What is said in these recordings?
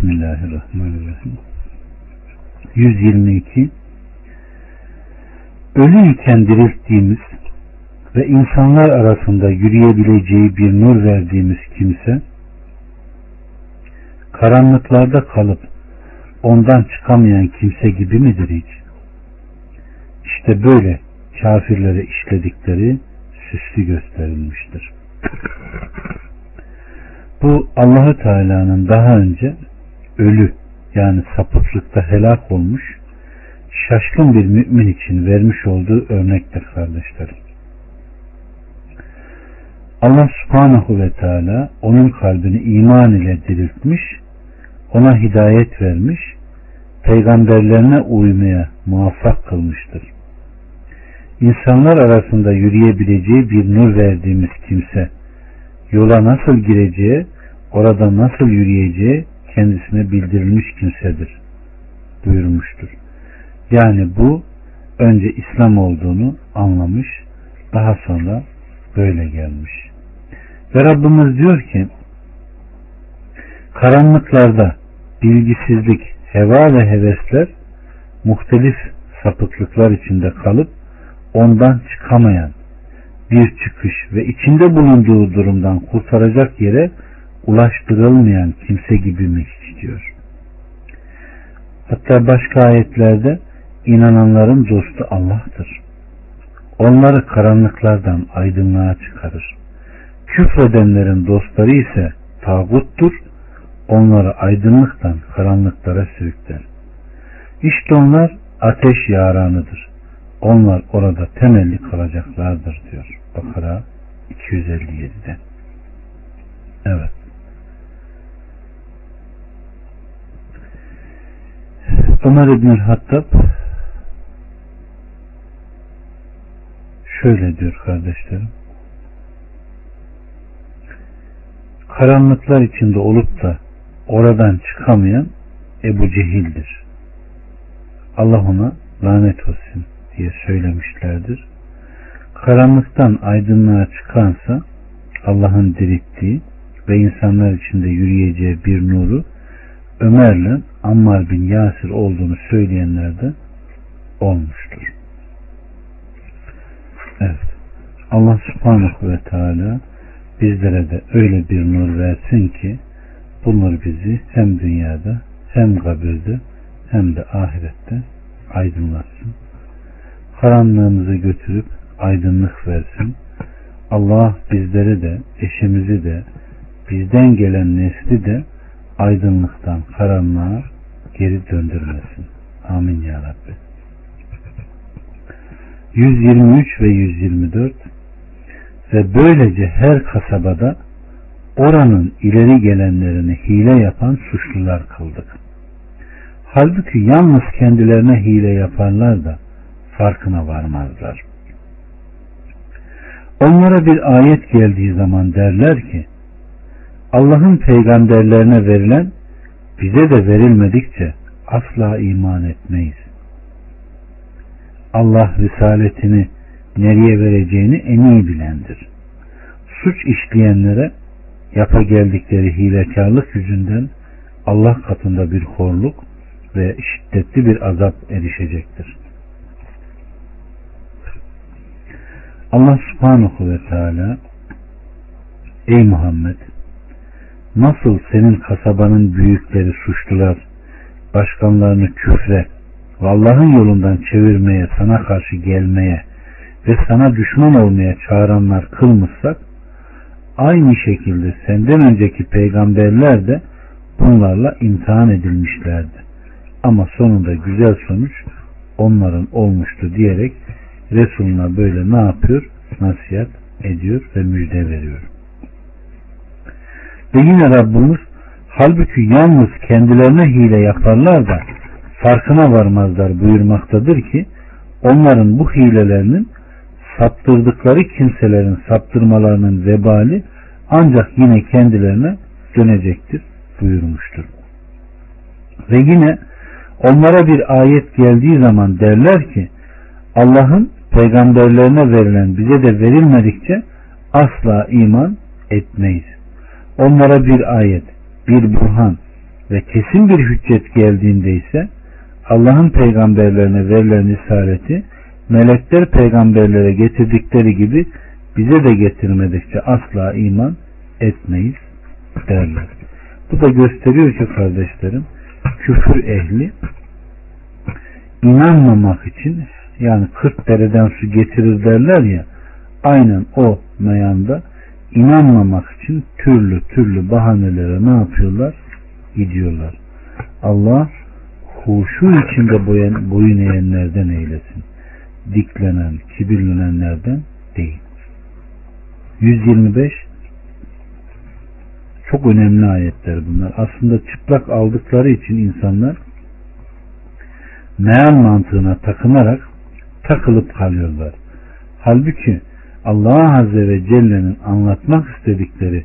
Bismillahirrahmanirrahim. 122 Ölü iken dirilttiğimiz ve insanlar arasında yürüyebileceği bir nur verdiğimiz kimse karanlıklarda kalıp ondan çıkamayan kimse gibi midir hiç? İşte böyle kafirlere işledikleri süslü gösterilmiştir. Bu Allahü Teala'nın daha önce ölü yani sapıklıkta helak olmuş şaşkın bir mümin için vermiş olduğu örnektir kardeşlerim. Allah subhanahu ve teala onun kalbini iman ile diriltmiş, ona hidayet vermiş, peygamberlerine uymaya muvaffak kılmıştır. İnsanlar arasında yürüyebileceği bir nur verdiğimiz kimse, yola nasıl gireceği, orada nasıl yürüyeceği kendisine bildirilmiş kimsedir buyurmuştur. Yani bu önce İslam olduğunu anlamış, daha sonra böyle gelmiş. Ve Rabbimiz diyor ki karanlıklarda bilgisizlik, heva ve hevesler muhtelif sapıklıklar içinde kalıp ondan çıkamayan bir çıkış ve içinde bulunduğu durumdan kurtaracak yere ulaştırılmayan kimse gibi mi hiç diyor. Hatta başka ayetlerde inananların dostu Allah'tır. Onları karanlıklardan aydınlığa çıkarır. Küfredenlerin dostları ise tağuttur. Onları aydınlıktan karanlıklara sürükler. İşte onlar ateş yaranıdır. Onlar orada temelli kalacaklardır diyor. Bakara 257'de. Evet. Ömer İbnül Hattab şöyle diyor kardeşlerim. Karanlıklar içinde olup da oradan çıkamayan Ebu Cehil'dir. Allah ona lanet olsun diye söylemişlerdir. Karanlıktan aydınlığa çıkansa Allah'ın dirittiği ve insanlar içinde yürüyeceği bir nuru Ömer'le Ammar bin Yasir olduğunu söyleyenler de olmuştur. Evet. Allah subhanahu ve teala bizlere de öyle bir nur versin ki bu nur bizi hem dünyada hem kabirde hem de ahirette aydınlatsın. Karanlığımızı götürüp aydınlık versin. Allah bizleri de eşimizi de bizden gelen nesli de aydınlıktan karanlığa geri döndürmesin. Amin ya Rabbi. 123 ve 124 ve böylece her kasabada oranın ileri gelenlerini hile yapan suçlular kıldık. Halbuki yalnız kendilerine hile yaparlar da farkına varmazlar. Onlara bir ayet geldiği zaman derler ki Allah'ın peygamberlerine verilen bize de verilmedikçe asla iman etmeyiz. Allah risaletini nereye vereceğini en iyi bilendir. Suç işleyenlere yapa geldikleri hilekarlık yüzünden Allah katında bir horluk ve şiddetli bir azap erişecektir. Allah subhanahu ve teala Ey Muhammed nasıl senin kasabanın büyükleri suçlular başkanlarını küfre ve Allah'ın yolundan çevirmeye sana karşı gelmeye ve sana düşman olmaya çağıranlar kılmışsak aynı şekilde senden önceki peygamberler de bunlarla imtihan edilmişlerdi. Ama sonunda güzel sonuç onların olmuştu diyerek Resuluna böyle ne yapıyor? Nasihat ediyor ve müjde veriyor. Ve yine Rabbimiz halbuki yalnız kendilerine hile yaparlar da farkına varmazlar buyurmaktadır ki onların bu hilelerinin saptırdıkları kimselerin saptırmalarının vebali ancak yine kendilerine dönecektir buyurmuştur. Ve yine onlara bir ayet geldiği zaman derler ki Allah'ın peygamberlerine verilen bize de verilmedikçe asla iman etmeyiz. Onlara bir ayet, bir burhan ve kesin bir hüccet geldiğinde ise Allah'ın peygamberlerine verilen isareti melekler peygamberlere getirdikleri gibi bize de getirmedikçe asla iman etmeyiz derler. Bu da gösteriyor ki kardeşlerim küfür ehli inanmamak için yani 40 dereden su getirir derler ya aynen o meyanda inanmamak için türlü türlü bahanelere ne yapıyorlar? Gidiyorlar. Allah huşu içinde boyun, boyun eğenlerden eylesin. Diklenen, kibirlenenlerden değil. 125 çok önemli ayetler bunlar. Aslında çıplak aldıkları için insanlar meal mantığına takınarak takılıp kalıyorlar. Halbuki Allah Azze ve Celle'nin anlatmak istedikleri,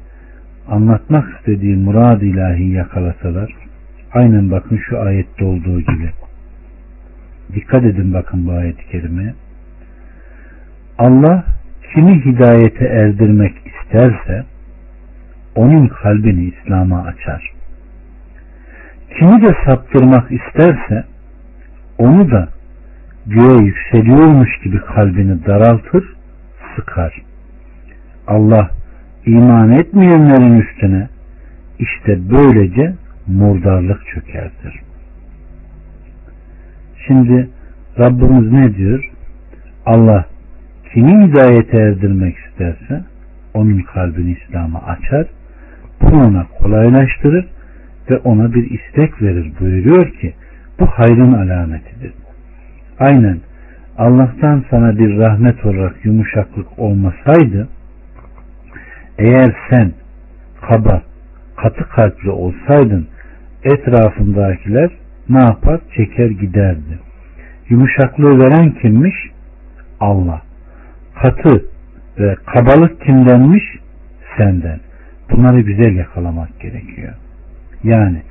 anlatmak istediği murad ilahi yakalasalar, aynen bakın şu ayette olduğu gibi. Dikkat edin bakın bu ayet-i kerimeye. Allah kimi hidayete erdirmek isterse, onun kalbini İslam'a açar. Kimi de saptırmak isterse, onu da göğe yükseliyormuş gibi kalbini daraltır, sıkar. Allah iman etmeyenlerin üstüne işte böylece murdarlık çökertir. Şimdi Rabbimiz ne diyor? Allah kimi hidayete erdirmek isterse onun kalbini İslam'a açar, bunu ona kolaylaştırır ve ona bir istek verir buyuruyor ki bu hayrın alametidir. Aynen Allah'tan sana bir rahmet olarak yumuşaklık olmasaydı eğer sen kaba, katı kalpli olsaydın etrafındakiler ne yapar? Çeker giderdi. Yumuşaklığı veren kimmiş? Allah. Katı ve kabalık kimdenmiş? Senden. Bunları güzel yakalamak gerekiyor. Yani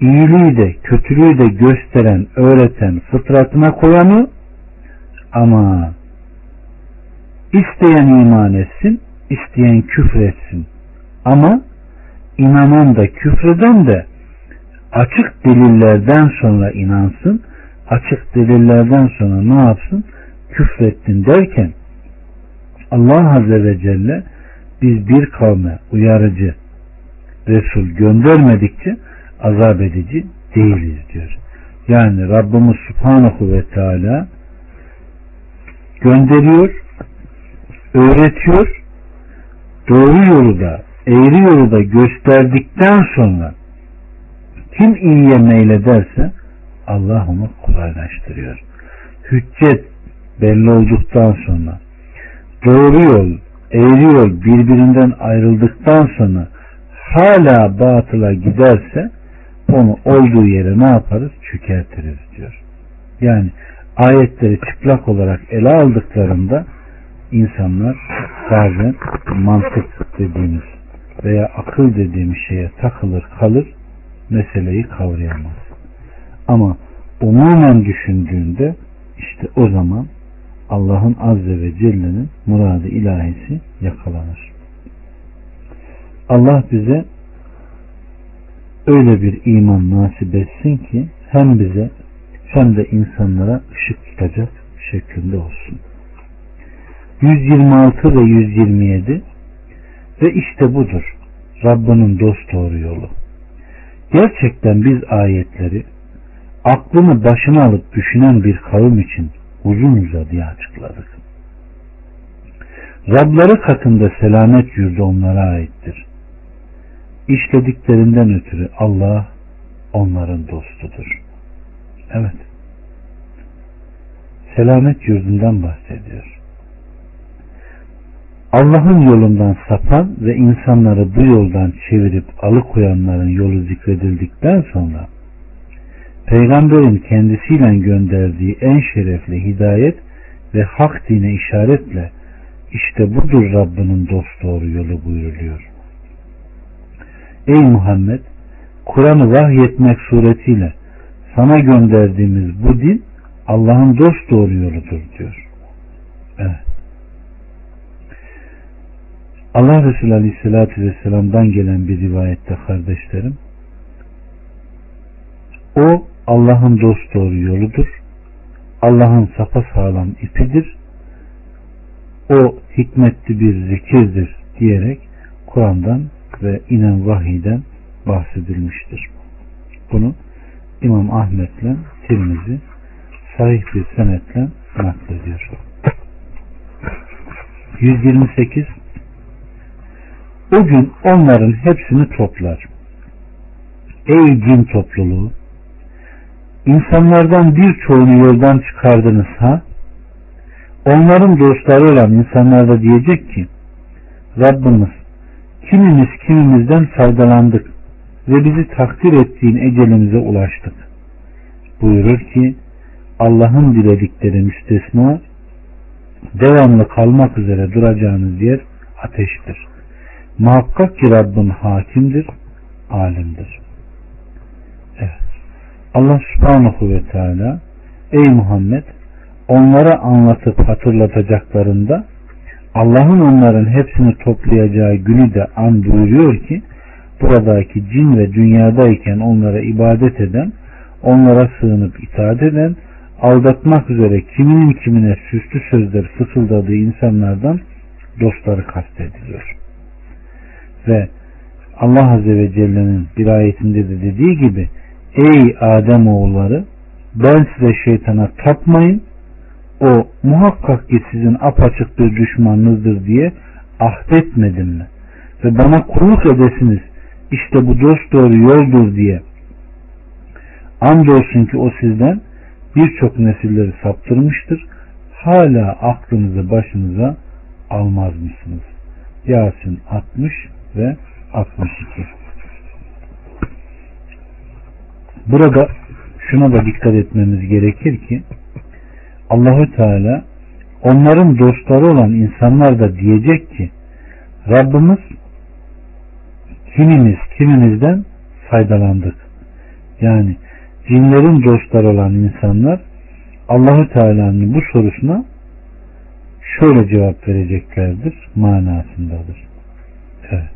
iyiliği de kötülüğü de gösteren, öğreten, fıtratına koyanı ama isteyen iman etsin, isteyen küfretsin. Ama inanan da küfreden de açık delillerden sonra inansın, açık delillerden sonra ne yapsın? Küfrettin derken Allah Azze ve Celle biz bir kavme uyarıcı Resul göndermedikçe azap edici değiliz diyor. Yani Rabbimiz Subhanahu ve Teala gönderiyor, öğretiyor, doğru yolu da, eğri yolu da gösterdikten sonra kim iyiye meylederse Allah onu kolaylaştırıyor. Hüccet belli olduktan sonra doğru yol, eğri yol birbirinden ayrıldıktan sonra hala batıla giderse onu olduğu yere ne yaparız? Çökertiriz diyor. Yani ayetleri çıplak olarak ele aldıklarında insanlar bazen mantık dediğimiz veya akıl dediğimiz şeye takılır kalır meseleyi kavrayamaz. Ama umumen düşündüğünde işte o zaman Allah'ın Azze ve Celle'nin muradı ilahisi yakalanır. Allah bize öyle bir iman nasip etsin ki hem bize hem de insanlara ışık tutacak şeklinde olsun. 126 ve 127 ve işte budur Rabbinin dost doğru yolu. Gerçekten biz ayetleri aklını başına alıp düşünen bir kavim için uzun uzadıya açıkladık. Rabları katında selamet yurdu onlara aittir. İşlediklerinden ötürü Allah onların dostudur. Evet. Selamet yurdundan bahsediyor. Allah'ın yolundan sapan ve insanları bu yoldan çevirip alıkoyanların yolu zikredildikten sonra Peygamberin kendisiyle gönderdiği en şerefli hidayet ve hak dine işaretle işte budur Rabbinin dost doğru yolu buyuruluyor. Ey Muhammed Kur'an'ı vahyetmek suretiyle sana gönderdiğimiz bu din Allah'ın dost doğru yoludur diyor. Evet. Allah Resulü Aleyhisselatü Vesselam'dan gelen bir rivayette kardeşlerim O Allah'ın dost doğru yoludur. Allah'ın sapasağlam ipidir. O hikmetli bir zikirdir diyerek Kur'an'dan ve inen vahiyden bahsedilmiştir. Bunu İmam Ahmet'le Tirmizi sahih bir senetle naklediyor. 128 O gün onların hepsini toplar. Ey cin topluluğu! İnsanlardan birçoğunu yoldan çıkardınız ha? Onların dostları olan insanlar da diyecek ki Rabbimiz kimimiz kimimizden faydalandık ve bizi takdir ettiğin ecelimize ulaştık. Buyurur ki Allah'ın diledikleri müstesna devamlı kalmak üzere duracağınız yer ateştir. Muhakkak ki Rabbin hakimdir, alimdir. Evet. Allah subhanahu ve teala Ey Muhammed onlara anlatıp hatırlatacaklarında Allah'ın onların hepsini toplayacağı günü de an buyuruyor ki buradaki cin ve dünyadayken onlara ibadet eden, onlara sığınıp itaat eden, aldatmak üzere kiminin kimine süslü sözler fısıldadığı insanlardan dostları kastediliyor. Ve Allah Azze ve Celle'nin bir ayetinde de dediği gibi Ey Adem oğulları ben size şeytana tapmayın o muhakkak ki sizin apaçık bir düşmanınızdır diye ahdetmedim mi? Ve bana kulluk edesiniz işte bu dost doğru yoldur diye andolsun ki o sizden birçok nesilleri saptırmıştır. Hala aklınızı başınıza almaz mısınız? Yasin 60 ve 62 Burada şuna da dikkat etmemiz gerekir ki Allahü Teala onların dostları olan insanlar da diyecek ki Rabbimiz kimimiz kimimizden faydalandık. Yani cinlerin dostları olan insanlar Allahü Teala'nın bu sorusuna şöyle cevap vereceklerdir manasındadır. Evet.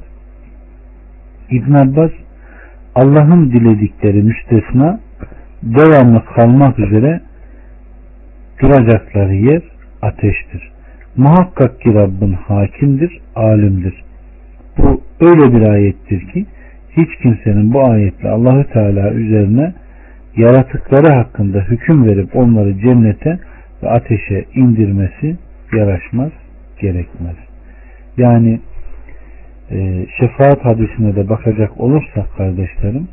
İbn Abbas Allah'ın diledikleri müstesna devamlı kalmak üzere duracakları yer ateştir. Muhakkak ki Rabbin hakimdir, alimdir. Bu öyle bir ayettir ki hiç kimsenin bu ayetle Allahü Teala üzerine yaratıkları hakkında hüküm verip onları cennete ve ateşe indirmesi yaraşmaz, gerekmez. Yani e, şefaat hadisine de bakacak olursak kardeşlerim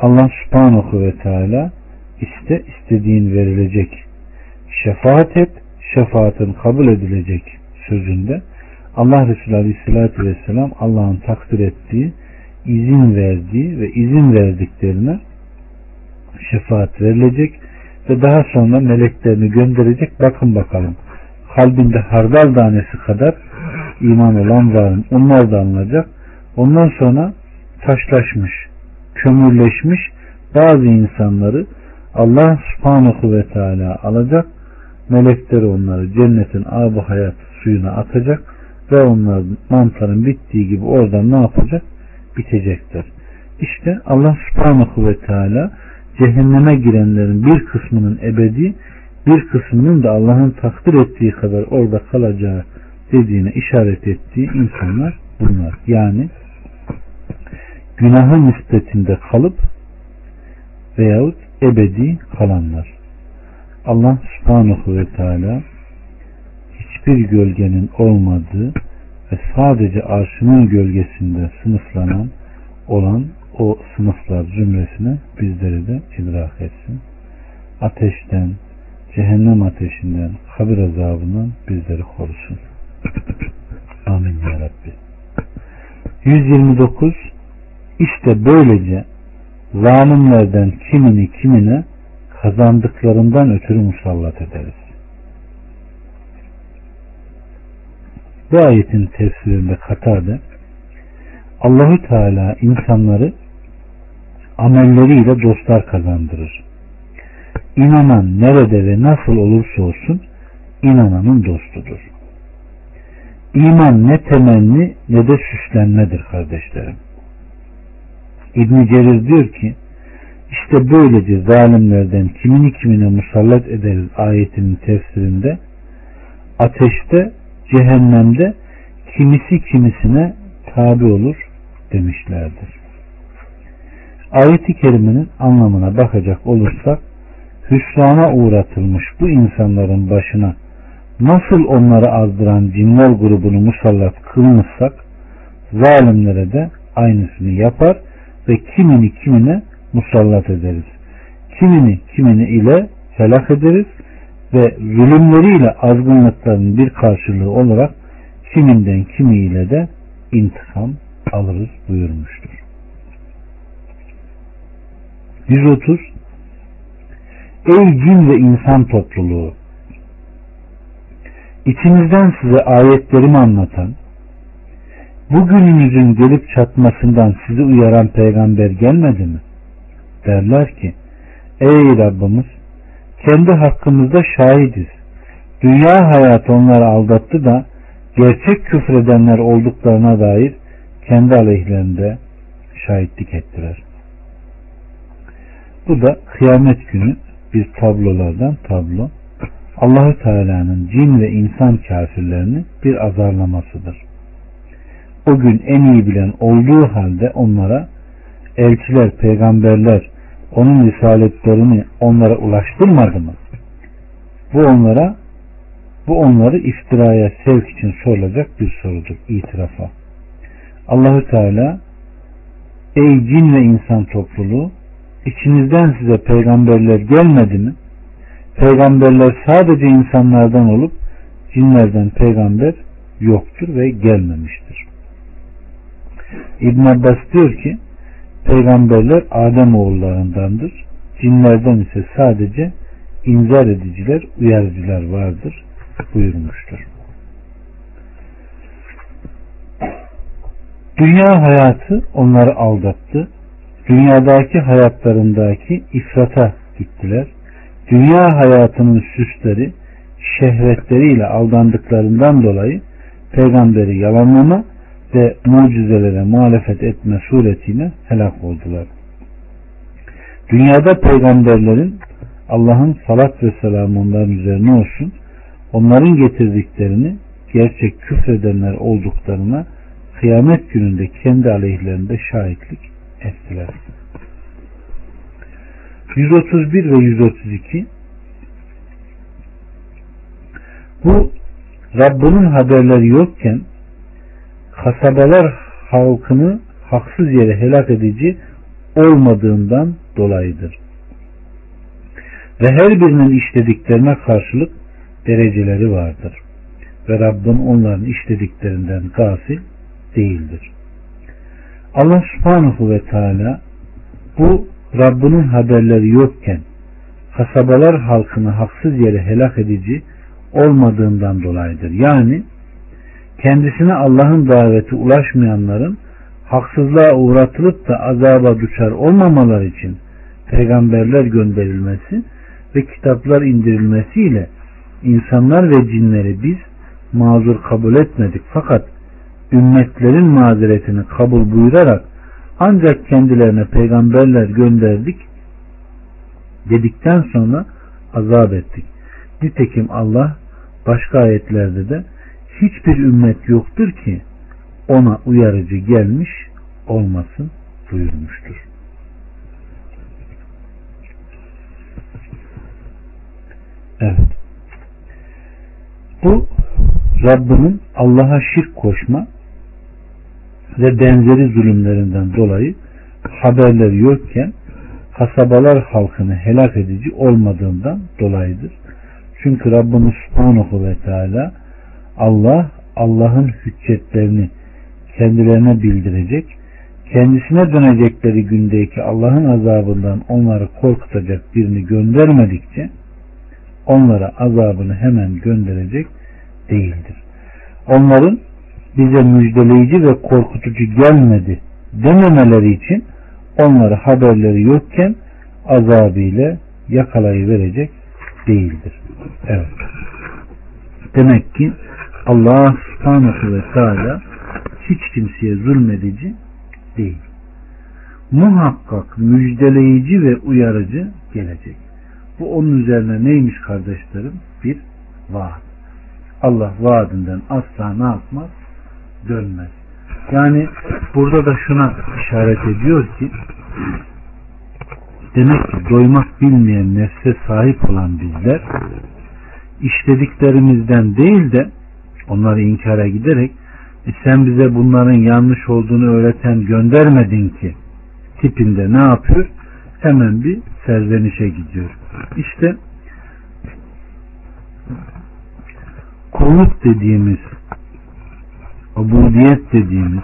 Allah subhanahu ve teala iste istediğin verilecek şefaat et şefaatin kabul edilecek sözünde Allah Resulü Aleyhisselatü Vesselam Allah'ın takdir ettiği izin verdiği ve izin verdiklerine şefaat verilecek ve daha sonra meleklerini gönderecek. Bakın bakalım kalbinde hardal tanesi kadar iman olan varın onlar da alınacak. Ondan sonra taşlaşmış kömürleşmiş bazı insanları Allah subhanahu ve teala alacak. Melekleri onları cennetin abu hayat suyuna atacak ve onlar mantarın bittiği gibi oradan ne yapacak? Bitecekler. İşte Allah subhanahu ve teala cehenneme girenlerin bir kısmının ebedi bir kısmının da Allah'ın takdir ettiği kadar orada kalacağı dediğine işaret ettiği insanlar bunlar. Yani günahın nispetinde kalıp veyahut ebedi kalanlar. Allah subhanahu ve teala hiçbir gölgenin olmadığı ve sadece arşının gölgesinde sınıflanan olan o sınıflar zümresine bizleri de idrak etsin. Ateşten, cehennem ateşinden, kabir azabından bizleri korusun. Amin ya Rabbi. 129 İşte böylece zalimlerden kimini kimine kazandıklarından ötürü musallat ederiz. Bu ayetin tefsirinde Katade Allahü Teala insanları amelleriyle dostlar kazandırır. İnanan nerede ve nasıl olursa olsun inananın dostudur. İman ne temenni ne de süslenmedir kardeşlerim. İbn Cerir diyor ki İşte böylece zalimlerden kimini kimine musallat ederiz ayetinin tefsirinde ateşte cehennemde kimisi kimisine tabi olur demişlerdir. Ayeti kerimenin anlamına bakacak olursak hüsrana uğratılmış bu insanların başına nasıl onları azdıran cinler grubunu musallat kılmışsak zalimlere de aynısını yapar ve kimini kimine musallat ederiz. Kimini kimini ile helak ederiz ve zulümleriyle azgınlıkların bir karşılığı olarak kiminden kimiyle de intikam alırız buyurmuştur. 130 Ey cin ve insan topluluğu! İçinizden size ayetlerimi anlatan, bugününüzün gelip çatmasından sizi uyaran peygamber gelmedi mi? Derler ki, ey Rabbimiz, kendi hakkımızda şahidiz. Dünya hayatı onları aldattı da gerçek küfredenler olduklarına dair kendi aleyhlerinde şahitlik ettiler. Bu da kıyamet günü bir tablolardan tablo. Allahü Teala'nın cin ve insan kafirlerini bir azarlamasıdır. O gün en iyi bilen olduğu halde onlara elçiler, peygamberler onun risaletlerini onlara ulaştırmadı mı? Bu onlara bu onları iftiraya sevk için sorulacak bir sorudur, itirafa. Allahü Teala Ey cin ve insan topluluğu içinizden size peygamberler gelmedi mi? Peygamberler sadece insanlardan olup cinlerden peygamber yoktur ve gelmemiştir. İbn Abbas diyor ki peygamberler Adem oğullarındandır. Cinlerden ise sadece inzar ediciler, uyarıcılar vardır buyurmuştur. Dünya hayatı onları aldattı. Dünyadaki hayatlarındaki ifrata gittiler. Dünya hayatının süsleri, şehvetleriyle aldandıklarından dolayı peygamberi yalanlama ve mucizelere muhalefet etme suretiyle helak oldular. Dünyada peygamberlerin Allah'ın salat ve selamı onların üzerine olsun onların getirdiklerini gerçek küfredenler olduklarına kıyamet gününde kendi aleyhlerinde şahitlik ettiler. 131 ve 132 Bu Rabbinin haberleri yokken kasabalar halkını haksız yere helak edici olmadığından dolayıdır. Ve her birinin işlediklerine karşılık dereceleri vardır. Ve Rabbin onların işlediklerinden gafil değildir. Allah subhanahu ve teala bu Rabbinin haberleri yokken kasabalar halkını haksız yere helak edici olmadığından dolayıdır. Yani kendisine Allah'ın daveti ulaşmayanların haksızlığa uğratılıp da azaba düşer olmamalar için peygamberler gönderilmesi ve kitaplar indirilmesiyle insanlar ve cinleri biz mazur kabul etmedik fakat ümmetlerin mazeretini kabul buyurarak ancak kendilerine peygamberler gönderdik dedikten sonra azap ettik. Nitekim Allah başka ayetlerde de hiçbir ümmet yoktur ki ona uyarıcı gelmiş olmasın buyurmuştur. Evet. Bu Rabbinin Allah'a şirk koşma ve benzeri zulümlerinden dolayı haberleri yokken kasabalar halkını helak edici olmadığından dolayıdır. Çünkü Rabbimiz Subhanahu ve Teala Allah Allah'ın hüccetlerini kendilerine bildirecek, kendisine dönecekleri gündeki Allah'ın azabından onları korkutacak birini göndermedikçe onlara azabını hemen gönderecek değildir. Onların bize müjdeleyici ve korkutucu gelmedi dememeleri için onları haberleri yokken azabıyla yakalayıverecek değildir. Evet. Demek ki Allah subhanahu ve teala hiç kimseye zulmedici değil. muhakkak müjdeleyici ve uyarıcı gelecek. Bu onun üzerine neymiş kardeşlerim? Bir vaat. Allah vaadinden asla ne yapmaz? Dönmez. Yani burada da şuna işaret ediyor ki demek ki doymak bilmeyen nefse sahip olan bizler işlediklerimizden değil de onları inkara giderek e sen bize bunların yanlış olduğunu öğreten göndermedin ki tipinde ne yapıyor? Hemen bir serzenişe gidiyor. İşte kulluk dediğimiz ubudiyet dediğimiz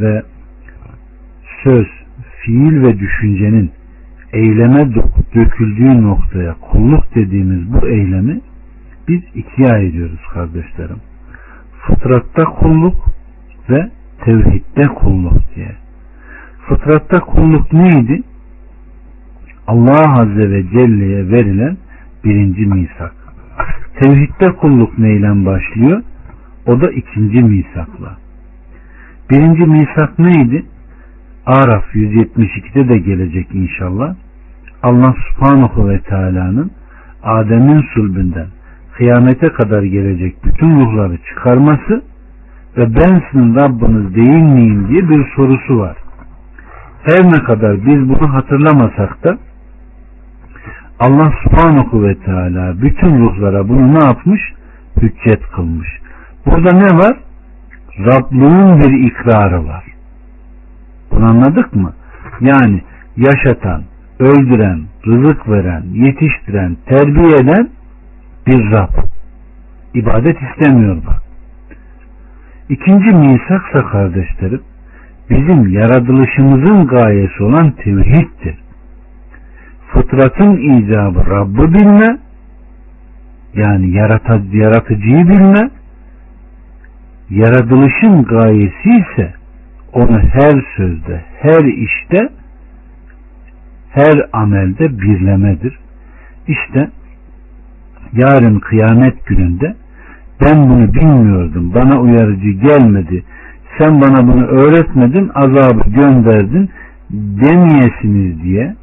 ve söz, fiil ve düşüncenin eyleme döküldüğü noktaya kulluk dediğimiz bu eylemi biz ikiye ayırıyoruz kardeşlerim. Fıtratta kulluk ve tevhidde kulluk diye. Fıtratta kulluk neydi? Allah Azze ve Celle'ye verilen birinci misak. Tevhidde kulluk neyle başlıyor? O da ikinci misakla. Birinci misak neydi? Araf 172'de de gelecek inşallah. Allah subhanahu ve teala'nın Adem'in sulbünden kıyamete kadar gelecek bütün ruhları çıkarması ve ben sizin Rabbiniz değil miyim diye bir sorusu var. Her ne kadar biz bunu hatırlamasak da Allah subhanahu ve teala bütün ruhlara bunu ne yapmış? Hüccet kılmış. Burada ne var? Rablığın bir ikrarı var. Bunu anladık mı? Yani yaşatan, öldüren, rızık veren, yetiştiren, terbiye eden bir Rab. İbadet istemiyor bak. İkinci misaksa kardeşlerim, bizim yaratılışımızın gayesi olan tevhiddir. Fıtratın icabı Rabb'ı bilme, yani yaratıcıyı bilme, yaratılışın gayesi ise onu her sözde, her işte, her amelde birlemedir. İşte yarın kıyamet gününde ben bunu bilmiyordum, bana uyarıcı gelmedi, sen bana bunu öğretmedin, azabı gönderdin demeyesiniz diye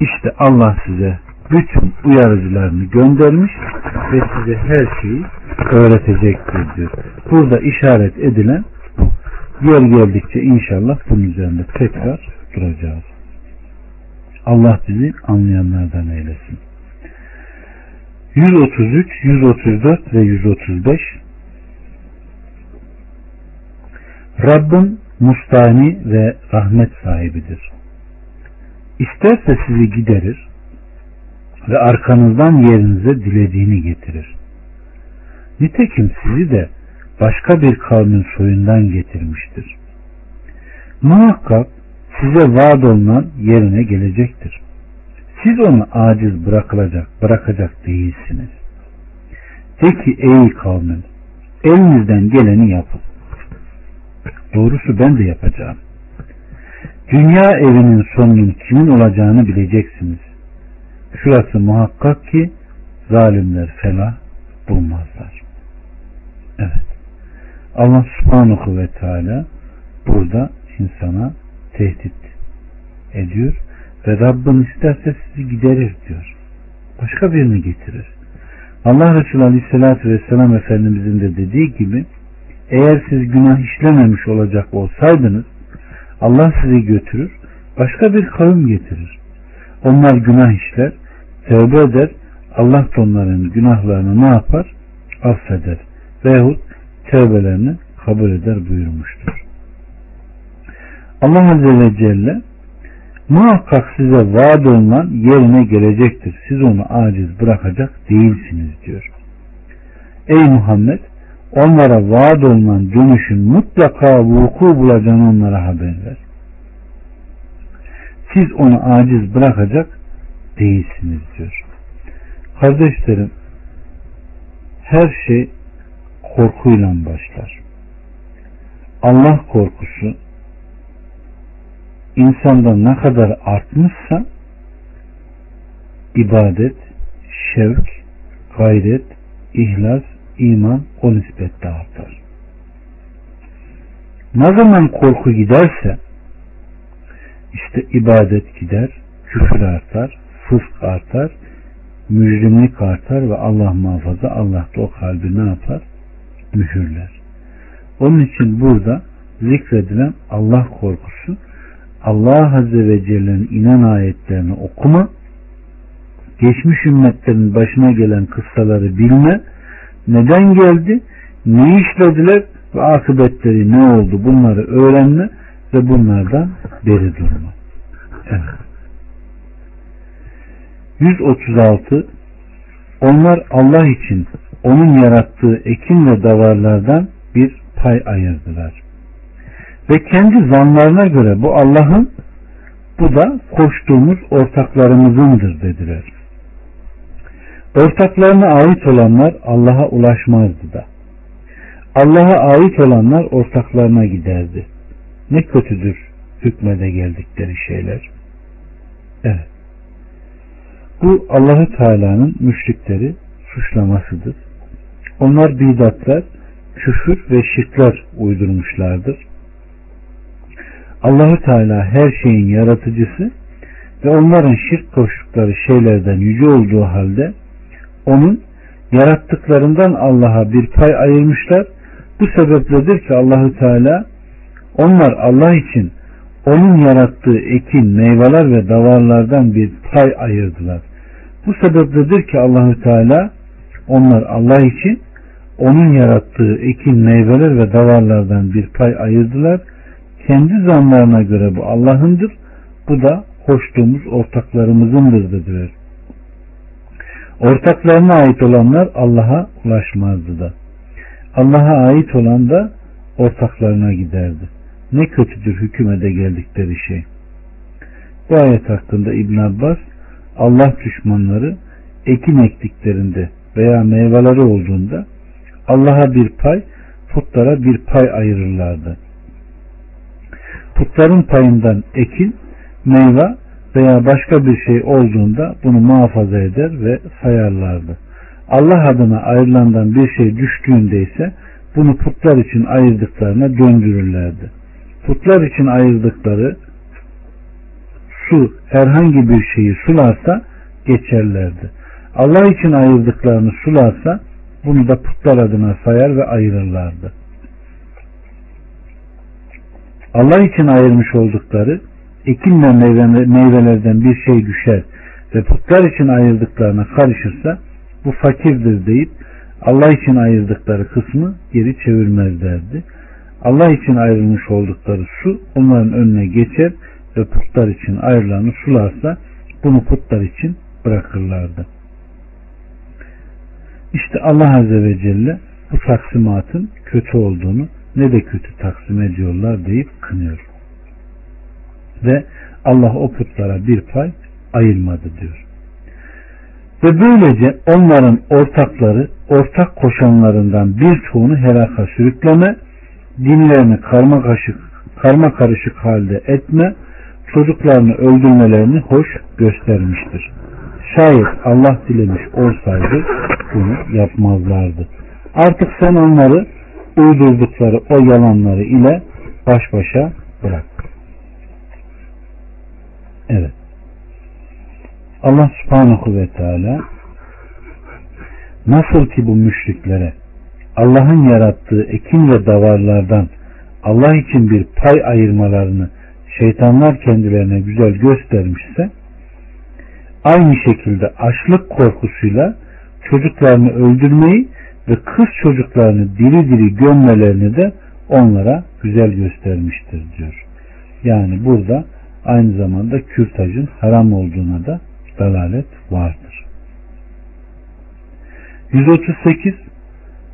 işte Allah size bütün uyarıcılarını göndermiş ve size her şeyi öğretecektir diyor. Burada işaret edilen bu. Yer geldikçe inşallah bunun üzerinde tekrar duracağız. Allah bizi anlayanlardan eylesin. 133, 134 ve 135 Rabbim mustani ve rahmet sahibidir. İsterse sizi giderir ve arkanızdan yerinize dilediğini getirir. Nitekim sizi de başka bir kavmin soyundan getirmiştir. Muhakkak size vaat olunan yerine gelecektir. Siz onu aciz bırakılacak, bırakacak değilsiniz. De ki ey kavmin, elinizden geleni yapın. Doğrusu ben de yapacağım. Dünya evinin sonunun kimin olacağını bileceksiniz. Şurası muhakkak ki zalimler felah bulmazlar. Evet. Allah subhanahu ve teala burada insana tehdit ediyor ve Rabbim isterse sizi giderir diyor. Başka birini getirir. Allah Resulü Aleyhisselatü Vesselam Efendimizin de dediği gibi eğer siz günah işlememiş olacak olsaydınız Allah sizi götürür başka bir kavim getirir. Onlar günah işler, tövbe eder, Allah da onların günahlarını ne yapar? Affeder. Veyahut tövbelerini kabul eder buyurmuştur. Allah Azze ve Celle muhakkak size vaat olunan yerine gelecektir. Siz onu aciz bırakacak değilsiniz diyor. Ey Muhammed onlara vaat olunan dönüşün mutlaka vuku bulacağını onlara haber ver. Siz onu aciz bırakacak değilsiniz diyor. Kardeşlerim her şey korkuyla başlar. Allah korkusu insanda ne kadar artmışsa ibadet, şevk, gayret, ihlas, iman o nispette artar. Ne zaman korku giderse işte ibadet gider, küfür artar, fısk artar, mücrimlik artar ve Allah muhafaza Allah da o kalbi ne yapar? Mühürler. Onun için burada zikredilen Allah korkusu Allah Azze ve Celle'nin inen ayetlerini okuma, geçmiş ümmetlerin başına gelen kıssaları bilme, neden geldi, ne işlediler ve akıbetleri ne oldu bunları öğrenme ve bunlardan beri durma. Evet. 136 Onlar Allah için onun yarattığı ekin ve davarlardan bir pay ayırdılar. Ve kendi zanlarına göre bu Allah'ın bu da koştuğumuz ortaklarımızındır dediler. Ortaklarına ait olanlar Allah'a ulaşmazdı da. Allah'a ait olanlar ortaklarına giderdi. Ne kötüdür hükmede geldikleri şeyler. Evet. Bu Allahü Teala'nın müşrikleri suçlamasıdır. Onlar bidatlar, küfür ve şirkler uydurmuşlardır. Allahü Teala her şeyin yaratıcısı ve onların şirk koştukları şeylerden yüce olduğu halde onun yarattıklarından Allah'a bir pay ayırmışlar. Bu sebepledir ki Allahü Teala onlar Allah için onun yarattığı ekin, meyveler ve davarlardan bir pay ayırdılar. Bu sebepledir ki Allahü Teala onlar Allah için onun yarattığı ekin, meyveler ve davarlardan bir pay ayırdılar. Kendi zanlarına göre bu Allah'ındır. Bu da hoştuğumuz ortaklarımızındır dediler. Ortaklarına ait olanlar Allah'a ulaşmazdı da. Allah'a ait olan da ortaklarına giderdi. Ne kötüdür hükümede geldikleri şey. Bu ayet hakkında İbn Abbas Allah düşmanları ekin ektiklerinde veya meyveleri olduğunda Allah'a bir pay, putlara bir pay ayırırlardı. Putların payından ekin, meyve veya başka bir şey olduğunda bunu muhafaza eder ve sayarlardı. Allah adına ayrılandan bir şey düştüğünde ise bunu putlar için ayırdıklarına döndürürlerdi. Putlar için ayırdıkları su herhangi bir şeyi sularsa geçerlerdi. Allah için ayırdıklarını sularsa bunu da putlar adına sayar ve ayırırlardı. Allah için ayırmış oldukları ekin ve meyvelerden bir şey düşer ve putlar için ayırdıklarına karışırsa bu fakirdir deyip Allah için ayırdıkları kısmı geri çevirmezlerdi. Allah için ayrılmış oldukları su onların önüne geçer ve putlar için ayrılanı sularsa bunu putlar için bırakırlardı. İşte Allah Azze ve Celle bu taksimatın kötü olduğunu ne de kötü taksim ediyorlar deyip kınıyor. Ve Allah o putlara bir pay ayırmadı diyor. Ve böylece onların ortakları, ortak koşanlarından birçoğunu helaka sürükleme, dinlerini karma karışık, karma karışık halde etme, çocuklarını öldürmelerini hoş göstermiştir. Şayet Allah dilemiş olsaydı bunu yapmazlardı. Artık sen onları uydurdukları o yalanları ile baş başa bırak. Evet. Allah subhanahu ve teala nasıl ki bu müşriklere Allah'ın yarattığı ekin ve davarlardan Allah için bir pay ayırmalarını şeytanlar kendilerine güzel göstermişse aynı şekilde açlık korkusuyla çocuklarını öldürmeyi ve kız çocuklarını diri diri gömmelerini de onlara güzel göstermiştir diyor. Yani burada aynı zamanda kürtajın haram olduğuna da dalalet vardır. 138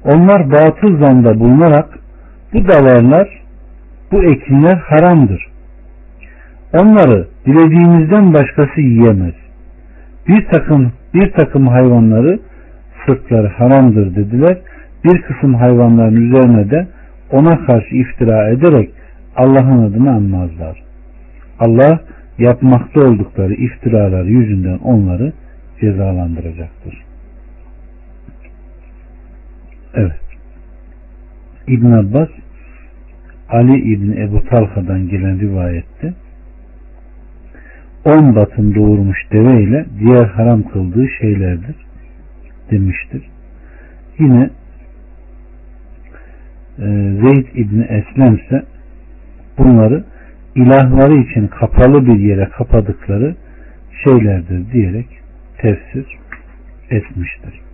Onlar batıl zanda bulunarak bu davarlar, bu ekinler haramdır. Onları dilediğimizden başkası yiyemez. Bir takım bir takım hayvanları sırtları haramdır dediler. Bir kısım hayvanların üzerine de ona karşı iftira ederek Allah'ın adını anmazlar. Allah yapmakta oldukları iftiralar yüzünden onları cezalandıracaktır. Evet. İbn Abbas Ali İbni Ebu Talha'dan gelen rivayette on batın doğurmuş deve ile diğer haram kıldığı şeylerdir demiştir. Yine e, Zeyd İbni Eslem ise bunları ilahları için kapalı bir yere kapadıkları şeylerdir diyerek tefsir etmiştir.